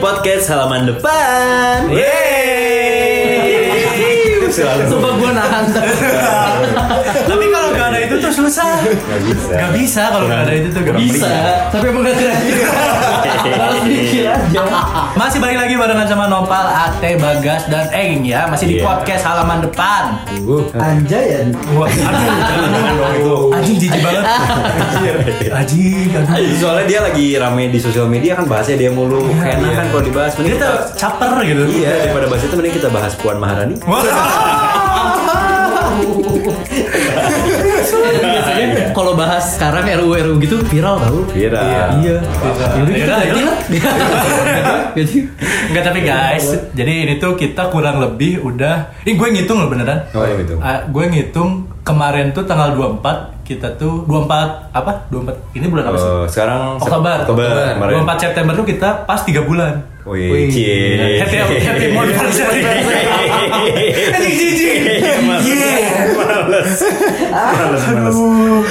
podcast halaman depan. Yeay. Sumpah gue nahan. Tapi kalau nggak ada itu tuh susah. Nggak bisa. Gak bisa kalau nggak ada itu tuh gak Bisa, tapi emang gak keren. Aja. Masih balik lagi barengan sama Nopal, Ate, Bagas, dan Eng ya. Masih di Iya. podcast halaman depan. Anjay ya. Wah, aduh, jangan jangan dong itu. Anjing jijik banget. Anjing. Soalnya dia lagi rame di sosial media kan bahasnya dia mulu. Kayaknya kan kalau dibahas mending Kita kita caper gitu. Iya, daripada bahas itu mending kita bahas Puan Maharani. Biasanya kalau bahas sekarang RUU RUU gitu viral tau. Viral. Iya. Ganti yaudah. lah. Ganti. Enggak tapi guys, jadi ini tuh kita kurang lebih udah Ini gue ngitung loh beneran Oh, yang itu. Ah, Gue ngitung kemarin tuh tanggal 24 Kita tuh 24 apa? 24 Ini bulan apa sih? Oh, sekarang Sep- Oktober Oktober kemarin. 24 September tuh kita pas 3 bulan Wih, cie. Happy happy anniversary Anjing jijik Yeah Males. Males, males.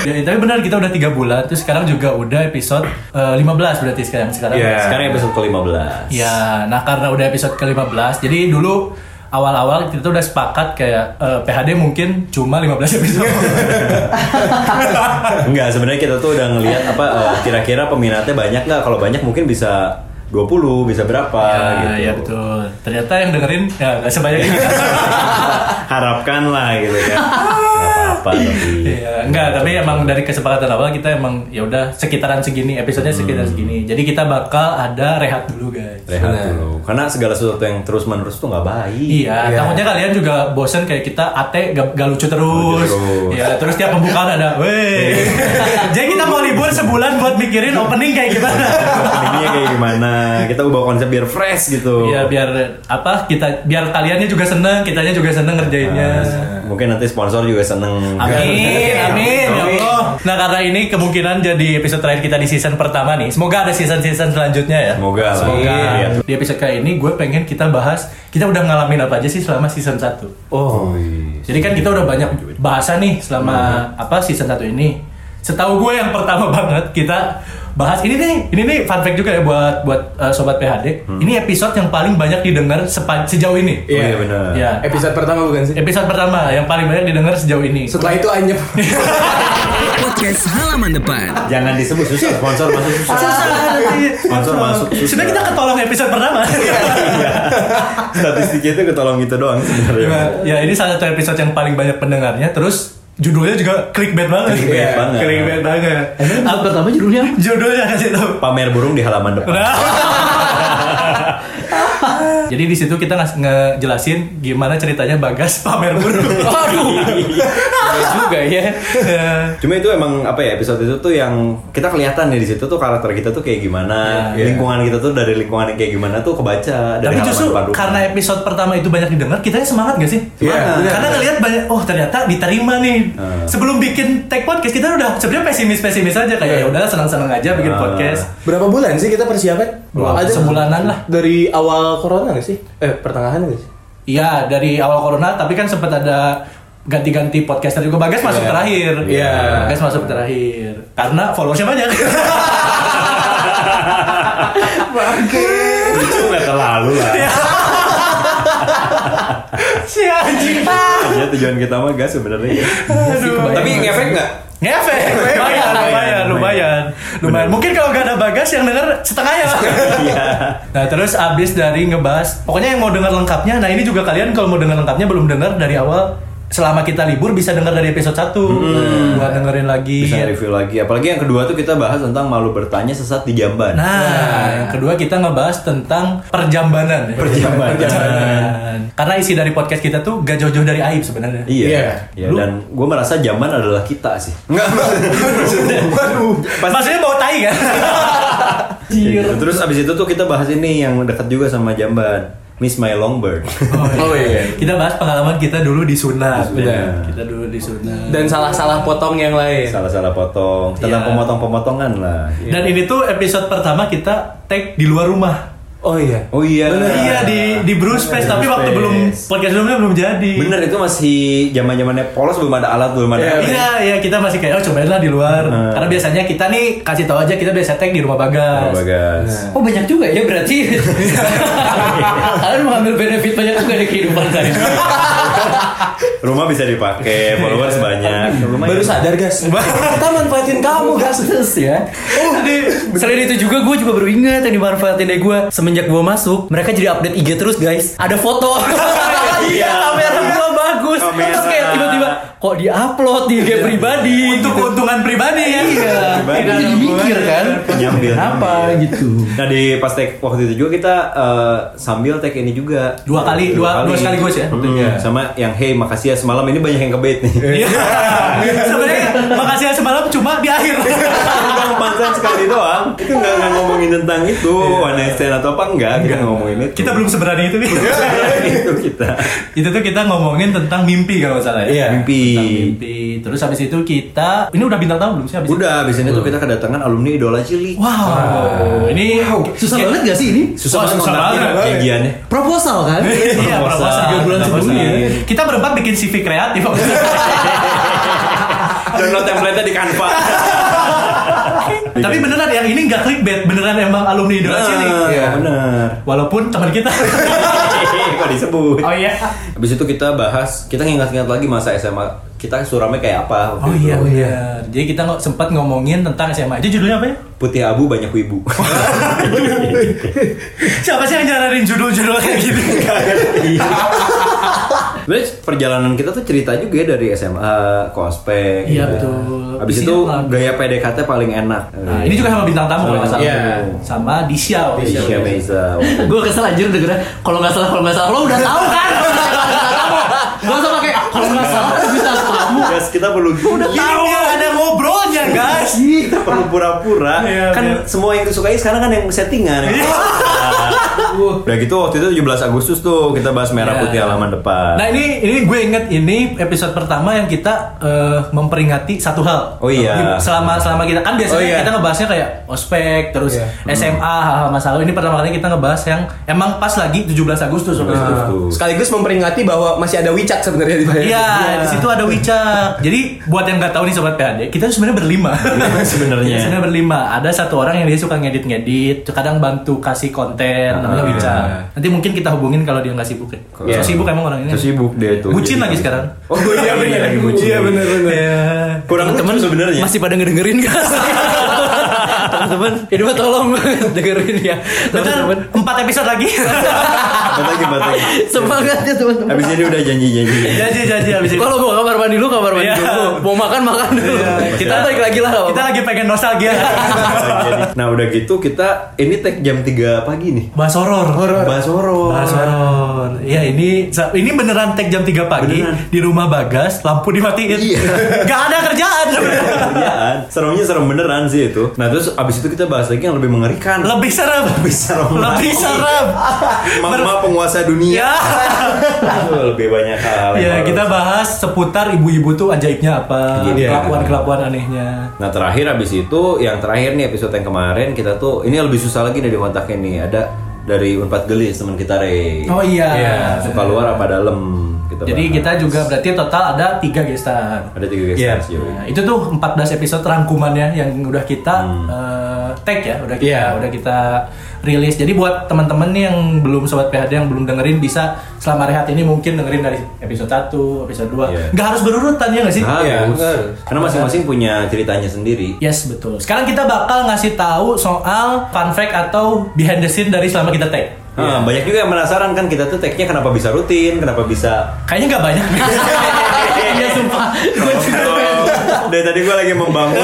Ya, tapi benar kita udah 3 bulan Terus sekarang juga udah episode eh, 15 berarti sekarang sekarang Iya, sekarang episode ke-15. Ya, nah karena udah episode ke-15, jadi dulu awal-awal kita tuh udah sepakat kayak eh, PHD mungkin cuma 15 episode. Enggak, sebenarnya kita tuh udah ngelihat apa eh, kira-kira peminatnya banyak nggak? Kalau banyak mungkin bisa 20, bisa berapa ya, gitu. ya betul. Ternyata yang dengerin ya nggak sebanyak ini. Harapkan lah gitu kan. Apa-apa tapi. Iya, enggak, tapi emang dari kesepakatan awal kita emang ya udah sekitaran segini, episodenya sekitaran segini. Jadi kita bakal ada rehat dulu, guys. Rehat dulu. Karena segala sesuatu yang terus-menerus tuh nggak baik. Iya, takutnya kalian juga bosen kayak kita ate gak, gak lucu terus. terus. Iya, terus tiap pembukaan ada, weh. Jadi kita mau libur sebulan buat mikirin opening kayak gimana. Openingnya kayak gimana? Kita ubah konsep biar fresh gitu. Iya, biar apa? Kita biar kaliannya juga seneng, kitanya juga seneng ngerjainnya. Mungkin nanti sponsor juga seneng. Amin, amin, ya Allah. Nah karena ini kemungkinan jadi episode terakhir kita di season pertama nih. Semoga ada season-season selanjutnya ya. Semoga lah. Semoga. Iya. Di episode kali ini gue pengen kita bahas kita udah ngalamin apa aja sih selama season 1 Oh, iya. Jadi kan kita udah banyak bahasa nih selama apa season 1 ini. Setahu gue yang pertama banget kita bahas ini nih, ini nih fun fact juga ya buat buat uh, sobat PHD. Ini episode yang paling banyak didengar sepa- sejauh ini. Oh, iya benar. Ya. Episode pertama bukan sih? Episode pertama yang paling banyak didengar sejauh ini. Setelah itu anyep. Podcast halaman depan. Jangan disebut susah sponsor masuk susah. Sponsor masuk susah. Sudah kita ketolong episode pertama. Statistiknya itu ketolong gitu doang sebenarnya. ya ini salah satu episode yang paling banyak pendengarnya. Terus judulnya juga clickbait banget. Clickbait Iya, banget. Clickbait banget. Emang pertama judulnya Judulnya kasih tahu. Pamer burung di halaman depan. Jadi di situ kita ngejelasin gimana ceritanya Bagas pamer burung. Aduh. Iya juga ya. Cuma itu emang apa ya episode itu tuh yang kita kelihatan ya di situ tuh karakter kita tuh kayak gimana, Iya. lingkungan kita tuh dari lingkungan yang kayak gimana tuh kebaca dari Tapi justru depan rumah. karena episode pertama itu banyak didengar, kita semangat gak sih? Semangat. Iya. Karena ngelihat banyak, oh ternyata diterima nih. Hmm. Sebelum bikin tag podcast kita udah sebenarnya pesimis-pesimis aja kayak ya udahlah senang-senang aja bikin Hmm. podcast. Berapa bulan sih kita persiapan? Berapa? Sebulanan lah. Dari awal corona nggak sih? Eh pertengahan nggak sih? Iya dari awal corona, tapi kan sempat ada ganti-ganti podcaster juga. Bagas masuk Iya. terakhir. Iya. Bagas masuk terakhir. Karena followersnya banyak. Itu nggak terlalu lah. Iya. si anjing. Ya tujuan kita mah gas sebenarnya. ya. Aduh. Tapi ngefek nggak? Ngefek, lumayan, lumayan, lumayan, lumayan. Mungkin kalau gak ada bagas yang denger setengahnya lah. Iya. Nah terus abis dari ngebahas, pokoknya yang mau dengar lengkapnya, nah ini juga kalian kalau mau dengar lengkapnya belum dengar dari awal, selama kita libur bisa dengar dari episode 1 buat dengerin lagi. Bisa review lagi. Apalagi yang kedua tuh kita bahas tentang malu bertanya sesat di jamban. Nah, yang kedua kita ngebahas tentang perjambanan. ya. Perjambanan. Perjambanan. Karena isi dari podcast kita tuh gak jauh-jauh dari aib sebenarnya. Iya. Iya. Iya, dan gue merasa jamban adalah kita sih. Enggak. Waduh. Maksudnya bau tai kan? Gitu. Terus abis itu tuh kita bahas ini yang dekat juga sama jamban. Miss My Longbird. Oh iya. Kita bahas pengalaman kita dulu di sunat. Di sunat. Kita dulu di sunat. Dan salah-salah potong yang lain. Salah-salah potong. Tentang Iya. pemotong-pemotongan lah. Dan ini tuh episode pertama kita tag di luar rumah. Oh iya. Oh iya. Iya di di Bruce Fest tapi waktu belum podcast sebelumnya belum jadi. Bener itu masih zaman zamannya polos belum ada alat belum ada. Iya, iya kita masih kayak oh cobain lah di luar. Hmm. Karena biasanya kita nih kasih tahu aja kita biasa tag di rumah Bagas. Oh, bagas. Oh banyak juga ya berarti. Kalian mengambil benefit banyak juga dari kehidupan saya. Rumah bisa dipakai, followers banyak. Lumayan. Baru sadar gas. Kita manfaatin kamu gas. Terus ya. Oh, selain itu juga gue juga baru ingat yang dimanfaatin dari gue semenjak gue masuk, mereka jadi update IG terus guys. Ada foto. Iya. kamera gue bagus. Kamera. Terus kayak tiba-tiba kok di-upload di IG pribadi. Untuk gitu. keuntungan pribadi ya. Iya. Pribadi. Jadi mikir kan. Nyambil. Kenapa nyambil. gitu. Nah di pas tag waktu itu juga kita eh, sambil tag ini juga Dua kali, dua- dua sekaligus ya? Hmm, Sama yang hey makasih ya semalam ini banyak yang kebait nih. Iya. Sebenarnya makasih ya semalam cuma di akhir. Pansan sekali doang. Itu nggak nggak ngomongin tentang itu one night stand atau apa enggak. Kita nggak ngomongin itu. kita belum seberani itu nih. itu kita. itu tuh kita ngomongin tentang mimpi kalau salah ya. Iya. Mimpi. Tentang mimpi. Terus habis itu kita ini udah bintang tamu belum sih habis itu? Udah abis ini tuh kita kedatangan alumni idola Cili. Wow. Ini Susah banget gak sih ini? Susah Wah, susah banget. janjiannya. Proposal kan? Iya, Proposal. Tiga bulan sebelumnya. Kita berempat bikin CV kreatif. Download template-nya di Canva. Tapi beneran yang ini nggak clickbait, beneran emang alumni idola Cili. Iya, benar. Walaupun teman kita. Kok disebut? oh iya. Habis itu kita bahas, kita ngingat-ngingat lagi masa SMA kita suramnya kayak apa waktu Oh itu. iya, oh iya. Jadi kita nggak sempat ngomongin tentang SMA. Itu judulnya apa ya? Putih abu banyak wibu. Siapa sih yang nyaranin judul-judul kayak gitu? Sebenarnya perjalanan kita tuh cerita juga ya dari SMA ke ospek. Iya, gitu. betul. Habis Isinya itu lagu. gaya PDKT paling enak. Nah, ini juga sama bintang tamu kalau nggak salah. Iya. Sama Disha. itu. Isya Meiza. gue kesel anjir dengernya kalau nggak salah kalau nggak salah lo udah tahu kan Gak usah pakai kalau nggak salah bisa tahu Guys, kita perlu udah Tahu ada ngobrolnya, guys. kita perlu pura-pura. Iya, kan iya. semua yang disukai sekarang kan yang settingan. Udah gitu waktu itu 17 Agustus tuh kita bahas merah Iya. putih halaman depan. Nah ini ini gue inget ini episode pertama yang kita eh, memperingati satu hal. Oh iya. Selama selama kita kan biasanya Oh iya. kita ngebahasnya kayak ospek terus Iya. SMA hal-hal masalah. Ini pertama kali kita ngebahas yang emang pas lagi 17 Agustus. waktu itu. Sekaligus memperingati bahwa masih ada WeChat sebenarnya di bawah. Iya, di situ ada WeChat. Jadi buat yang nggak tahu nih sobat PHD, kita sebenarnya berlima. Sebenarnya. sebenarnya berlima. Ada satu orang yang dia suka ngedit-ngedit, kadang bantu kasih konten, namanya Ah, Iya. Nanti mungkin kita hubungin kalau dia nggak sibuk ya. Iya. So sibuk emang orang ini. So sibuk dia tuh. Bucin lagi sekarang. Oh iya benar lagi bucin. Iya benar benar. Iya. Kurang teman sebenarnya. masih pada ngedengerin gak teman-teman ini mah tolong dengerin ya teman-teman empat episode lagi. Empat lagi, empat lagi. semangat ya teman-teman Habis ini udah janji-janji. janji janji abis ini. kalau mau kamar mandi dulu kamar mandi Iya. dulu mau makan makan dulu Iya, kita balik lagi lah Kita lagi pengen nostalgia. nah udah gitu kita ini tag jam 3 pagi nih. Bahas horor. Bahas horor. Bahas horor. Iya ini ini beneran tag jam 3 pagi Beneran. di rumah Bagas, lampu dimatiin. Iya. Gak ada kerjaan. Kerjaan. Seremnya serem beneran sih itu. Nah terus abis itu kita bahas lagi yang lebih mengerikan. Lebih serem. Lebih serem Lebih serem. Mama penguasa dunia. Ya. Lebih banyak hal. Ya, kita bahas seputar ibu-ibu tuh ajaibnya apa, Iya. kelakuan-kelakuan anehnya. Nah terakhir abis itu yang terakhir nih episode yang kemarin kita tuh ini lebih susah lagi nih di kontaknya nih ada dari Unpad Gelis teman kita Rey. Oh iya. Suka luar apa dalam kita Jadi bahas. kita juga berarti total ada tiga gestar. ada tiga guys Iya. sejauh ini. Nah, itu tuh 14 episode rangkumannya yang udah kita eh, tag ya, udah kita Iya. udah kita rilis. Jadi buat teman-teman nih yang belum sobat PHD yang belum dengerin bisa selama rehat ini mungkin dengerin dari episode 1, episode 2. Iya. Nggak harus berurutan ya nggak sih? Harus. Iya, harus. Karena masing-masing punya ceritanya sendiri. Yes, betul. Sekarang kita bakal ngasih tahu soal fun fact atau behind the scene dari selama kita tag. Ah, banyak juga yang penasaran kan kita tuh tag-nya kenapa bisa rutin, kenapa bisa Kayaknya nggak banyak. iya sumpah gue juga Dari tadi gue lagi membangun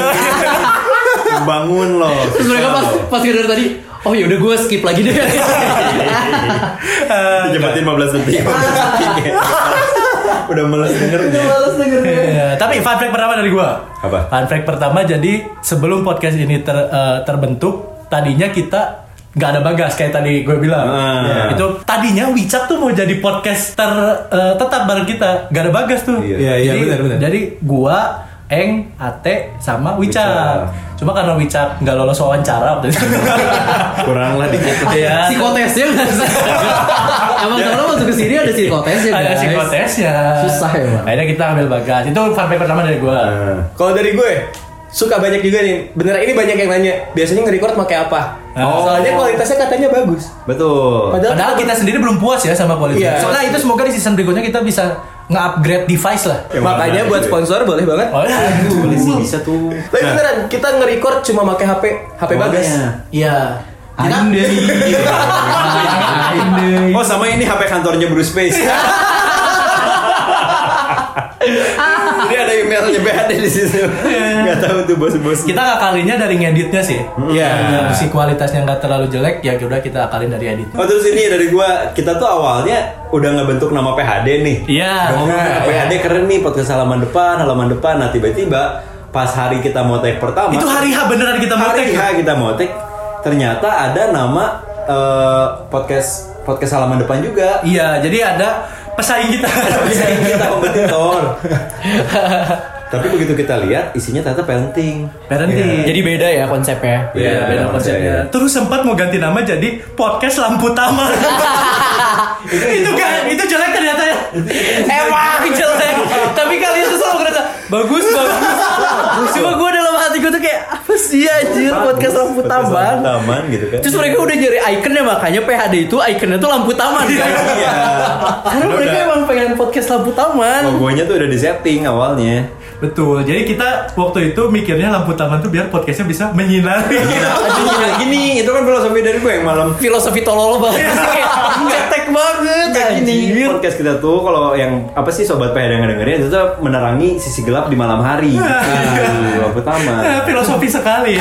Membangun loh terus mereka pas pas dari tadi oh ya udah gue skip lagi deh Jebatin 15 detik 15 detik ya. Udah males dengernya Iya, Tapi fun fact pertama dari gua. Apa? Fun fact pertama jadi sebelum podcast ini ter- eh, terbentuk, tadinya kita nggak ada bagas kayak tadi gue bilang. Ah. Itu tadinya Wicak tuh mau jadi podcaster eh, tetap bareng kita, nggak ada bagas tuh. Iya. Iya, iya, Jadi- benar, benar. Jadi gua Eng, Ate, sama Wicak. Wicak. Cuma karena Wicak nggak lolos wawancara waktu itu. Kurang lah dikit. Iya. Psikotesnya nggak sih? Emang kalau masuk ke sini ada psikotesnya Ada guys. psikotesnya. Susah emang. Akhirnya kita ambil bagas. Itu fun fact pertama dari gua. Nah, Kalau dari gue, suka banyak juga nih. Beneran ini banyak yang nanya. Biasanya nge-record pakai apa? Oh. Soalnya kualitasnya katanya bagus. betul. Padahal, Padahal kita sendiri belum puas ya sama kualitas. Iya. Soalnya itu semoga di season berikutnya kita bisa nge-upgrade device lah. Yang makanya buat sponsor boleh banget. Oh ya, Boleh sih bisa tuh. Tapi beneran kita nge-record cuma pakai HP HP bagas. Iya. Aing deh. Aing deh. Oh sama ini HP kantornya Bruce Space. Emailnya BHD di situ. Gak tahu tuh bos-bos. Kita ngakalinya dari ngeditnya sih. Iya. Biar si kualitasnya nggak terlalu jelek, ya udah kita akalin dari edit. Oh terus ini dari gua kita tuh awalnya udah ngebentuk nama PHD nih. Iya. Udah ngomong Nah, PHD keren nih podcast halaman depan, halaman depan. Nah tiba-tiba pas hari kita mau take pertama. Itu hari H beneran kita mau hari take. H kita mau take. Ternyata ada nama eh, podcast podcast halaman depan juga. Iya, jadi ada pesaing kita. Pesaing kita kompetitor. Tapi begitu kita lihat isinya ternyata parenting. Parenting. Jadi beda ya konsepnya. Iya, beda iya, konsepnya. iya. Terus sempat mau ganti nama jadi podcast lampu taman. itu kan, itu jelek ternyata ya. Emang jelek. Tapi kalian tuh selalu ngerasa bagus bagus. Cuma gue hati gue tuh kayak apa sih anjir podcast lampu Podcast lampu taman. taman gitu kan. Terus mereka udah nyari ikonnya makanya PHD itu ikonnya tuh lampu taman kan. Iya. Karena mereka Udah. emang pengen podcast lampu taman. Logonya tuh udah di setting awalnya. Betul. Jadi kita waktu itu mikirnya lampu taman tuh biar podcastnya bisa menyinari. Nah, gini, itu kan filosofi dari gue yang malam. Filosofi tolol banget. Cetek banget Kayak gini, podcast kita tuh kalau yang apa sih sobat PHD yang dengerin itu tuh menerangi sisi gelap di malam hari. Nah, pertama. Filosofi sekali.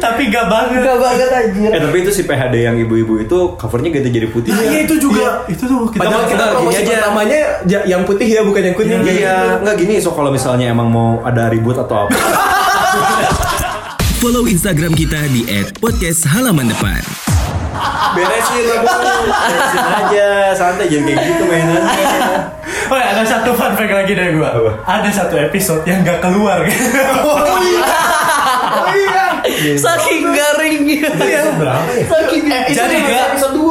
Tapi gak banget. Enggak banget anjir. Eh tapi itu si PHD yang ibu-ibu itu covernya ganti jadi putih. Nah, iya itu juga. Itu tuh kita Padahal kita gini promosi aja. pertamanya yang putih ya bukan yang kuning. Iya, nggak gini. So kalau misalnya emang mau ada ribut atau apa, Follow Instagram kita di @podcasthalamandepan. beresin lah bu. Beresin aja, santai jangan kayak gitu mainannya. Oh ya, ada satu fun fact lagi dari gua. Apa? Ada satu episode yang gak keluar. Saking garingnya. Berapa ya? Saking Jadi gak episode 2.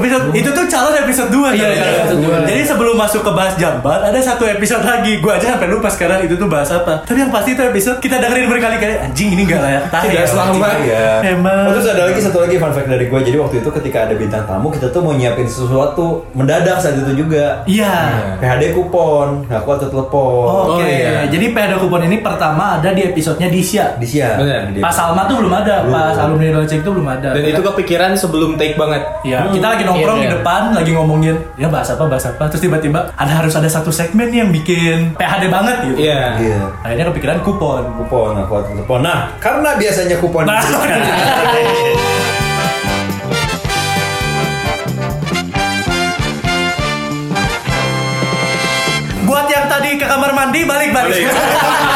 Episode itu tuh calon episode 2 Iya, iya, episode. Jadi sebelum masuk ke bahas jamban ada satu episode lagi. Gua aja sampai lupa sekarang itu tuh bahas apa. Tapi yang pasti itu episode kita dengerin berkali-kali. Anjing ini gak layak tayang. Tidak selamat. Iya. Emang. Oh, terus ada lagi satu lagi fun fact dari gue. Jadi waktu itu ketika ada bintang tamu, kita tuh mau nyiapin sesuatu mendadak saat itu juga. Iya. PHD kupon, nah, aku atau telepon. Oh, Oke, Oh, iya. jadi PHD kupon ini pertama ada di episodenya Disya. Di siang. Bener. Di- Pas Salma tuh belum ada, Belum. pas alumni Dolce itu belum ada. Dan itu kepikiran sebelum take banget. Ya, kita lagi nongkrong Iya, di iya. depan, lagi ngomongin ya bahas apa, bahas apa. Terus tiba-tiba ada harus ada satu segmen yang bikin PHD banget gitu. Iya. Iya. Akhirnya kepikiran kupon. Kupon, aku telepon. Nah, karena biasanya kupon Nah. Buat yang tadi ke kamar mandi balik balik.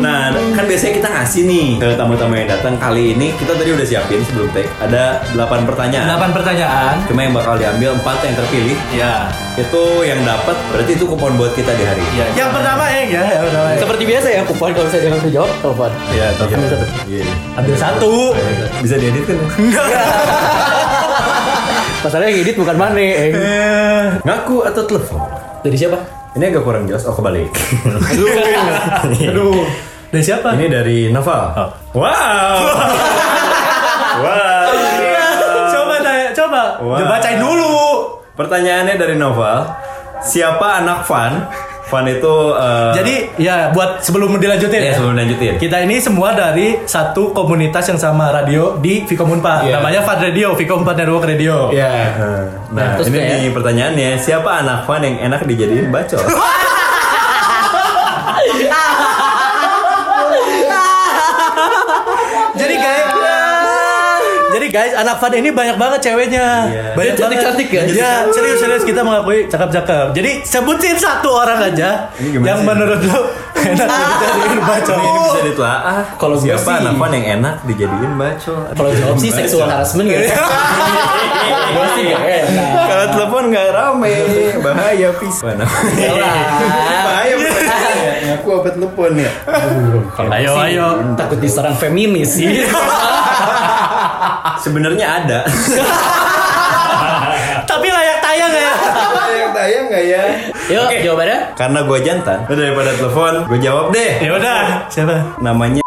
Nah, kan biasanya kita ngasih nih ke tamu-tamu yang datang. Kali ini kita tadi udah siapin sebelum take. Ada 8 pertanyaan. 8 pertanyaan. Cuma yang bakal diambil 4 yang terpilih. Ya. Itu yang dapat berarti itu kupon buat kita di hari ini. Ya. Yang pertama Eng ya, yang pertama. Eng. Seperti biasa ya, kupon kalau misalnya dia nggak bisa jawab, telepon. Iya, telepon. Ambil satu. Iya. Ambil satu. Bisa diedit kan? Masalahnya yang edit bukan mana, eh. Ngaku atau telepon? Dari siapa? Ini agak kurang jelas. Oh, kebalik. Aduh. Dari siapa? Ini dari Naval. Oh. Wow. wow. coba tanya, coba. Coba bacain dulu. Pertanyaannya dari Noval. Siapa anak Van? Van itu eh, Jadi ya buat sebelum dilanjutin ya, ya. sebelum lanjutin. Kita ini semua dari satu komunitas yang sama radio di Vicom Unpad. Iya. Namanya Fad Radio, Vicom Unpad Network Radio. Iya. Eh, Nah, terus ini kayak- nih pertanyaannya, siapa anak Van yang enak dijadiin bacot? Jadi guys, jadi guys, anak Fad ini banyak banget ceweknya. Iya. Banyak cantik-cantik ya? Ya, serius serius kita mengakui cakep-cakep. Jadi sebutin satu orang aja yang sih? menurut lu enak dijadiin bacot. Ini bisa ditelaah. Kalau siapa anak Van yang enak dijadiin bacot? Kalau jawab sih seksual harassment gitu. Gue sih gak enak. Kalau telepon nggak rame, bahaya pis. Bahaya. ngaku apa telepon ya? Ayo ayo. Takut diserang feminis sih. Sebenarnya ada. Tapi layak tayang ya. Yang tayang nggak ya? Yuk, jawabannya? Karena gue jantan, udah daripada telepon, gue jawab deh. Ya udah, siapa? Namanya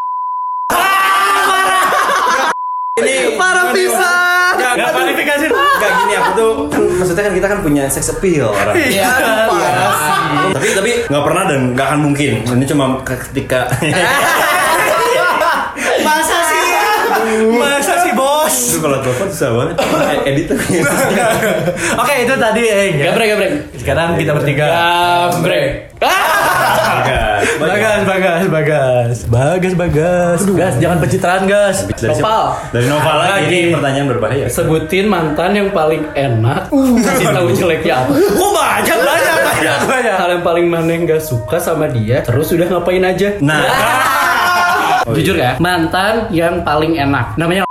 ini Parah pisan. Gak, Gak kualifikasi. Gak gini aku tuh kan, maksudnya kan kita kan punya sex appeal orang. Iya. Tapi tapi nggak pernah dan nggak akan mungkin. Ini cuma ketika Masa sih? Masa itu kalau telepon susah banget. E- Edit tuh. Oke itu tadi eh. Gabrek, gabrek. Sekarang kita bertiga. Gabrek. Bagas. Bagas, bagas, bagas, bagas, bagas, gas, jangan pencitraan gas. Dari? Nopal. Dari Nopal lagi. Lagi. Ini pertanyaan berbahaya. Sebutin mantan yang paling enak. Kasih tahu jeleknya apa. Oh banyak, banyak, banyak, banyak. Hal yang paling mana yang gak suka sama dia Terus udah ngapain aja Nah, Jujur ya Mantan yang paling enak Namanya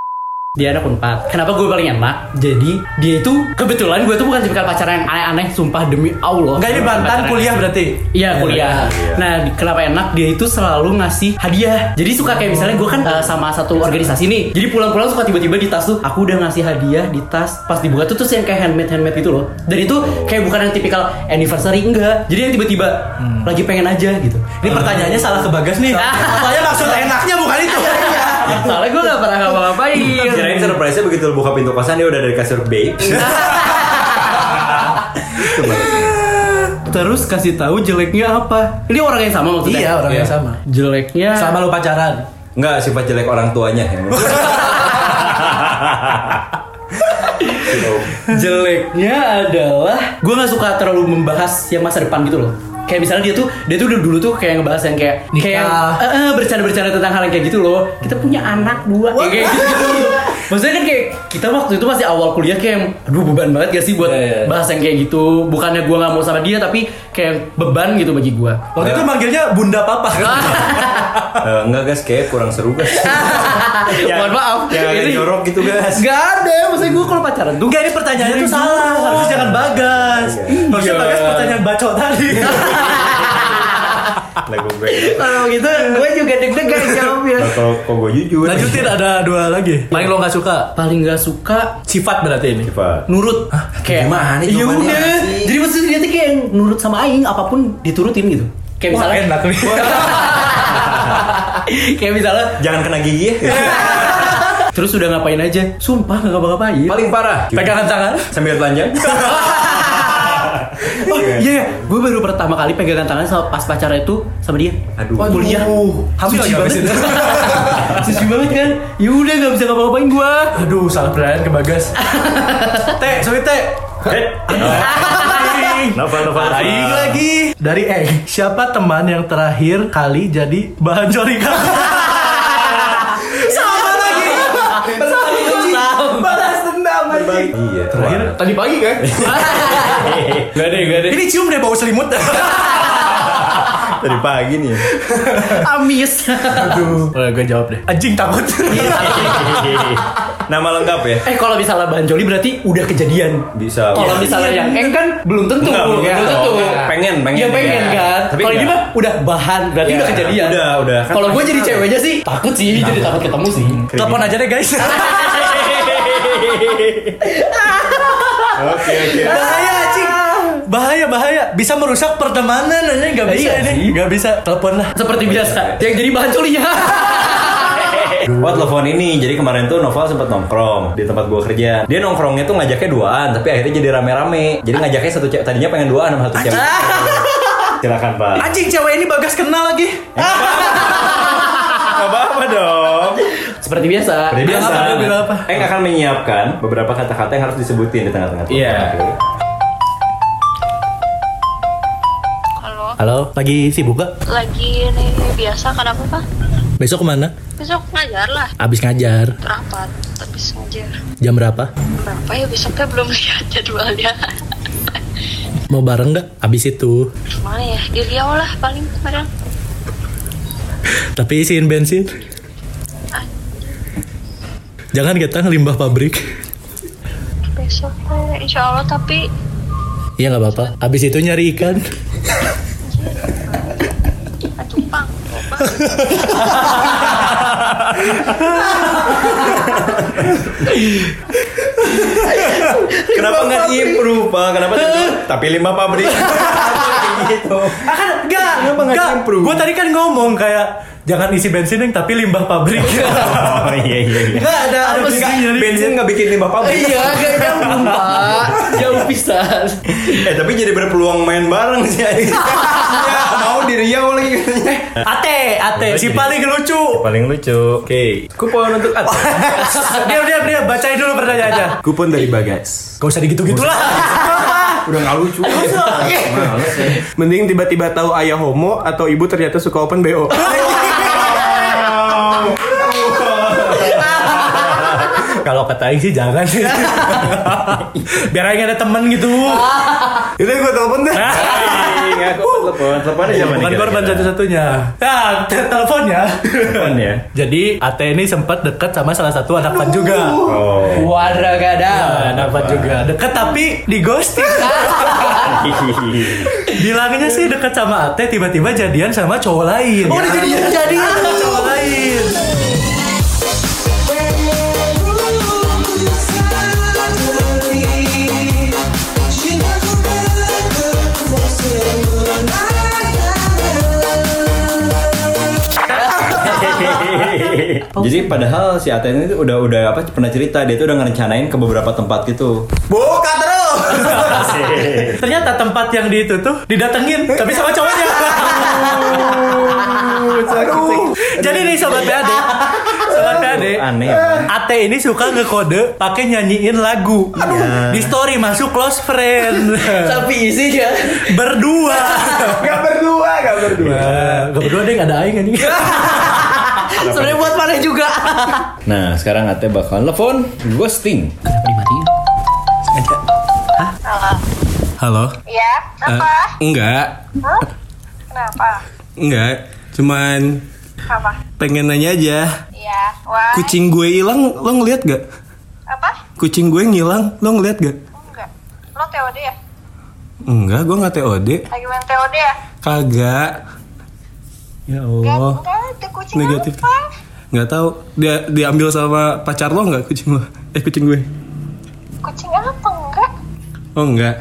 dia anak unpad Kenapa gue paling enak? Jadi dia itu kebetulan gue tuh bukan tipikal pacaran yang aneh-aneh Sumpah demi Allah Enggak ini Pacaran- kuliah berarti. Iya kuliah. Iya. Nah di- kenapa enak dia itu selalu ngasih hadiah. Jadi suka kayak misalnya gue kan uh, sama satu organisasi nih. Jadi pulang-pulang suka tiba-tiba di tas tuh aku udah ngasih hadiah di tas. Pas dibuka tuh terus yang kayak handmade handmade gitu loh. Dan itu kayak bukan yang tipikal anniversary enggak. Jadi yang tiba-tiba lagi pengen aja gitu. Ini pertanyaannya salah ke Bagas nih. Soalnya maksud enaknya bukan itu. Soalnya gue gak pernah ngapa-ngapain. kirain surprise-nya begitu lu buka pintu kosan dia udah dari kasur babe. Terus kasih tahu jeleknya apa? Ini orang yang sama maksudnya? Iya, orang yang sama. Jeleknya Sama lu pacaran. Enggak sifat jelek orang tuanya yang jeleknya adalah gue nggak suka terlalu membahas yang masa depan gitu loh kayak misalnya dia tuh dia tuh dulu, tuh kayak ngebahas yang kayak Nikah. kayak eh, eh, bercanda-bercanda tentang hal yang kayak gitu loh. Kita punya anak dua kayak kayak gitu, gitu maksudnya kan kayak kita waktu itu masih awal kuliah kayak aduh beban banget gak sih buat Iya, iya. bahas yang kayak gitu bukannya gue nggak mau sama dia tapi kayak beban gitu bagi gue Waktu itu manggilnya Bunda Papa kan. Eh, enggak guys, kayak kurang seru guys. mohon maaf Yang agak Ini- jorok gitu guys. Gak ada, maksudnya gue kalau pacaran tuh Enggak ini pertanyaannya tuh salah. Harusnya jangan Bagas. Harusnya Iya. Bagas pertanyaan bacot tadi. Lagu gue. Kalau gitu gue juga deg-degan jawabnya Nah, kalau kalau gue jujur. Lanjutin ada dua lagi. Paling lo nggak suka Paling gak suka sifat berarti ini. Sifat. nurut kayak gimana ya jawabannya udah jadi maksudnya dia tuh kayak yang nurut sama aing apa pun diturutin gitu kayak Wah, misalnya enak nih. kayak misalnya Jangan kena gigi ya. terus udah ngapain aja sumpah nggak ngapa-ngapain Paling parah. Pegangan tangan. Sambil telanjang. Oh iya gue baru pertama kali pegangan tangan sama pas pacarnya itu sama dia Aduh. Kuliah Hamil suci abis banget suci banget kan ya udah nggak bisa ngapa-ngapain gue Aduh, salah pertanyaan ke Bagas. teh, sorry teh. Eh. Novel novel. Aing lagi dari Eng. Siapa teman yang terakhir kali jadi bahan curiga? tadi pagi kan? gak deh gak deh Ini cium deh bau selimut. Dari pagi nih. amis Aduh. Boleh gue jawab deh. Anjing takut. Nama lengkap ya? eh kalau misalnya banjoli berarti udah kejadian Bisa. Kalau misalnya yang eng kan belum tentu, Enggak, belum belum tentu. tentu. Pengen, pengen. Ya pengen Iya. kan. Tapi Kalau ini mah udah bahan, berarti Iya, udah kejadian. udah, udah. Kan Kalau gue jadi ceweknya sih takut sih, jadi takut ketemu sih. Telepon aja deh guys. Oke oke. bahaya anjing. Bahaya bahaya. Bisa merusak pertemanan aja nggak bisa Iya ini. Nggak bisa. Telepon lah. Seperti biasa, yang jadi bahan colinya. Wah telepon ini, jadi kemarin tuh Noval sempat nongkrong di tempat gua kerja. Dia nongkrongnya tuh ngajaknya duaan, tapi akhirnya jadi rame-rame. Jadi ngajaknya satu cewek, tadinya pengen duaan sama satu cewek. Silakan pak. Anjing cewek ini bagas kenal lagi. Gak apa-apa dong. Seperti biasa. Seperti biasa. apa, bilang apa? Eng akan menyiapkan beberapa kata-kata yang harus disebutin di tengah-tengah. Iya. Oke. Halo, Halo, lagi sibuk gak? lagi nih biasa kenapa pak? Besok ke mana? Besok ngajar lah, Abis ngajar. rapat, habis ngajar. Jam berapa? Berapa ya besoknya belum lihat jadwalnya. Mau bareng nggak? Abis itu. Mana ya? Di Riau lah paling kadang. Tapi isiin bensin. Jangan ketang limbah pabrik. Besok teh insya Allah tapi Iya nggak apa-apa. Abis itu nyari ikan. Kenapa nggak improve pak? Kenapa? Tapi lima pabrik. gitu. Ah, kan enggak, Kenapa nggak enggak. improve? Gue tadi kan ngomong kayak jangan isi bensin yang tapi limbah pabrik. Oh iya iya iya. Enggak ada Apa sih? Bensin nggak bikin limbah pabrik. Iya, gak nyambung pak. Jauh pisan. Eh tapi jadi berpeluang main bareng sih. Ya, mau di Riau lagi katanya. Ate, Ate, si paling lucu. Paling lucu. Oke. Kupon untuk Ate. Diam, diam, diam. Bacain dulu pertanyaannya. Kupon dari Bagas. Gak usah digitu-gitu lah. Udah nggak lucu. Mending tiba-tiba tahu ayah homo atau ibu ternyata suka open BO. Kalau kata Aing sih jangan sih. Biar Aing ada temen gitu. Itu gue telepon deh. Ngaku telepon. Telepon aja mana Bukan korban satu-satunya. Nah, te- teleponnya. Telepon ya. Jadi Ate ini sempat deket sama salah satu anak fan juga. Oh. Wadah gak ada. Nah, anak fan juga. Deket tapi di ghosting. Bilangnya sih deket sama Ate tiba-tiba jadian sama cowok lain. Oh, udah jadi jadi. cowok lain. Jadi padahal si Aten itu udah udah apa pernah cerita dia tuh udah ngerencanain ke beberapa tempat gitu. Buka terus. Ternyata tempat yang di itu tuh didatengin tapi sama cowoknya. Jadi nih sobat PAD, sobat PAD, Aneh ya. Ate ini suka ngekode pakai nyanyiin lagu di story masuk close friend Tapi isinya. berdua. Gak berdua, gak berdua. Nah, gak berdua deh, gak ada aing anjing. Sebenarnya buat mana juga. Nah sekarang Ate bakal telepon ghosting. Kenapa dimatiin? Halo? Ya, apa? Enggak, Hah? Kenapa? enggak. Cuman Apa? pengen nanya aja. Iya, wah. Kucing gue hilang, lo ngeliat gak? Apa? Kucing gue ngilang, lo ngeliat gak? Enggak. Lo TOD ya? Enggak, gue nggak TOD. Lagi main TOD ya? Kagak. Ya Allah. ada kucing Negatif. apa? Tahu. Dia diambil sama pacar lo nggak kucing lo? Eh kucing gue? Kucing apa? Enggak. Oh enggak.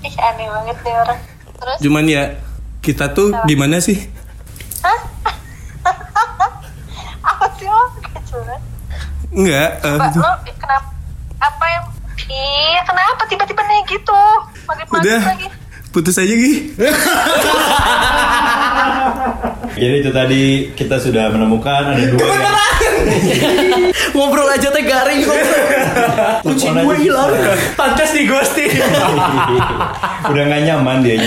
Ih, aneh banget deh orang. Terus? Cuman ya kita tuh gimana sih? Hah? apa sih lo? Enggak. eh, Mbak, lo kenapa? Apa yang... Iya, kenapa tiba-tiba naik gitu? Maghrib-maghrib udah. lagi. Putus aja Gi. Jadi itu tadi kita sudah menemukan ada dua yang Ngobrol aja teh garing Kucing gue hilang. Pantas di ghosting. Udah nggak nyaman dia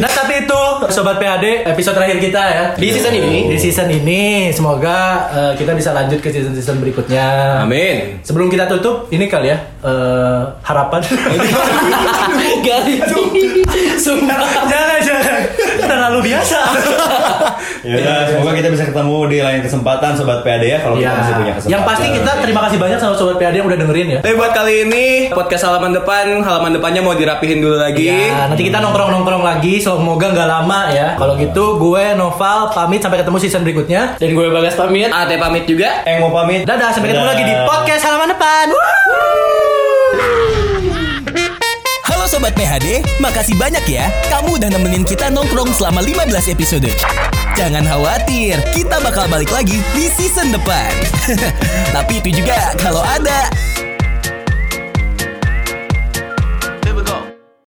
Nah tapi itu Sobat PAD episode terakhir kita ya Di season ini. Di season ini Semoga eh, kita bisa lanjut ke season-season berikutnya Amin. Sebelum kita tutup Ini kali ya eh, Harapan Garing. Sumpah. Terlalu biasa Ya udah, semoga kita bisa ketemu di lain kesempatan sobat PAD ya kalau kita Ya. masih punya kesempatan. Yang pasti kita terima kasih banyak sama Sobat PAD yang udah dengerin ya Tapi buat kali ini podcast halaman depan, halaman depannya mau dirapihin dulu lagi. Ya, nanti kita nongkrong-nongkrong lagi Semoga nggak lama ya Kalau gitu gue Noval pamit sampai ketemu season berikutnya Dan gue Bagas pamit. Ate pamit juga. Eh mau pamit. Dadah sampai ketemu Dadah. lagi di podcast halaman depan Sobat PHD, makasih banyak ya. Kamu udah nemenin kita nongkrong selama 15 episode. Jangan khawatir, kita bakal balik lagi di season depan. Tapi itu juga kalau ada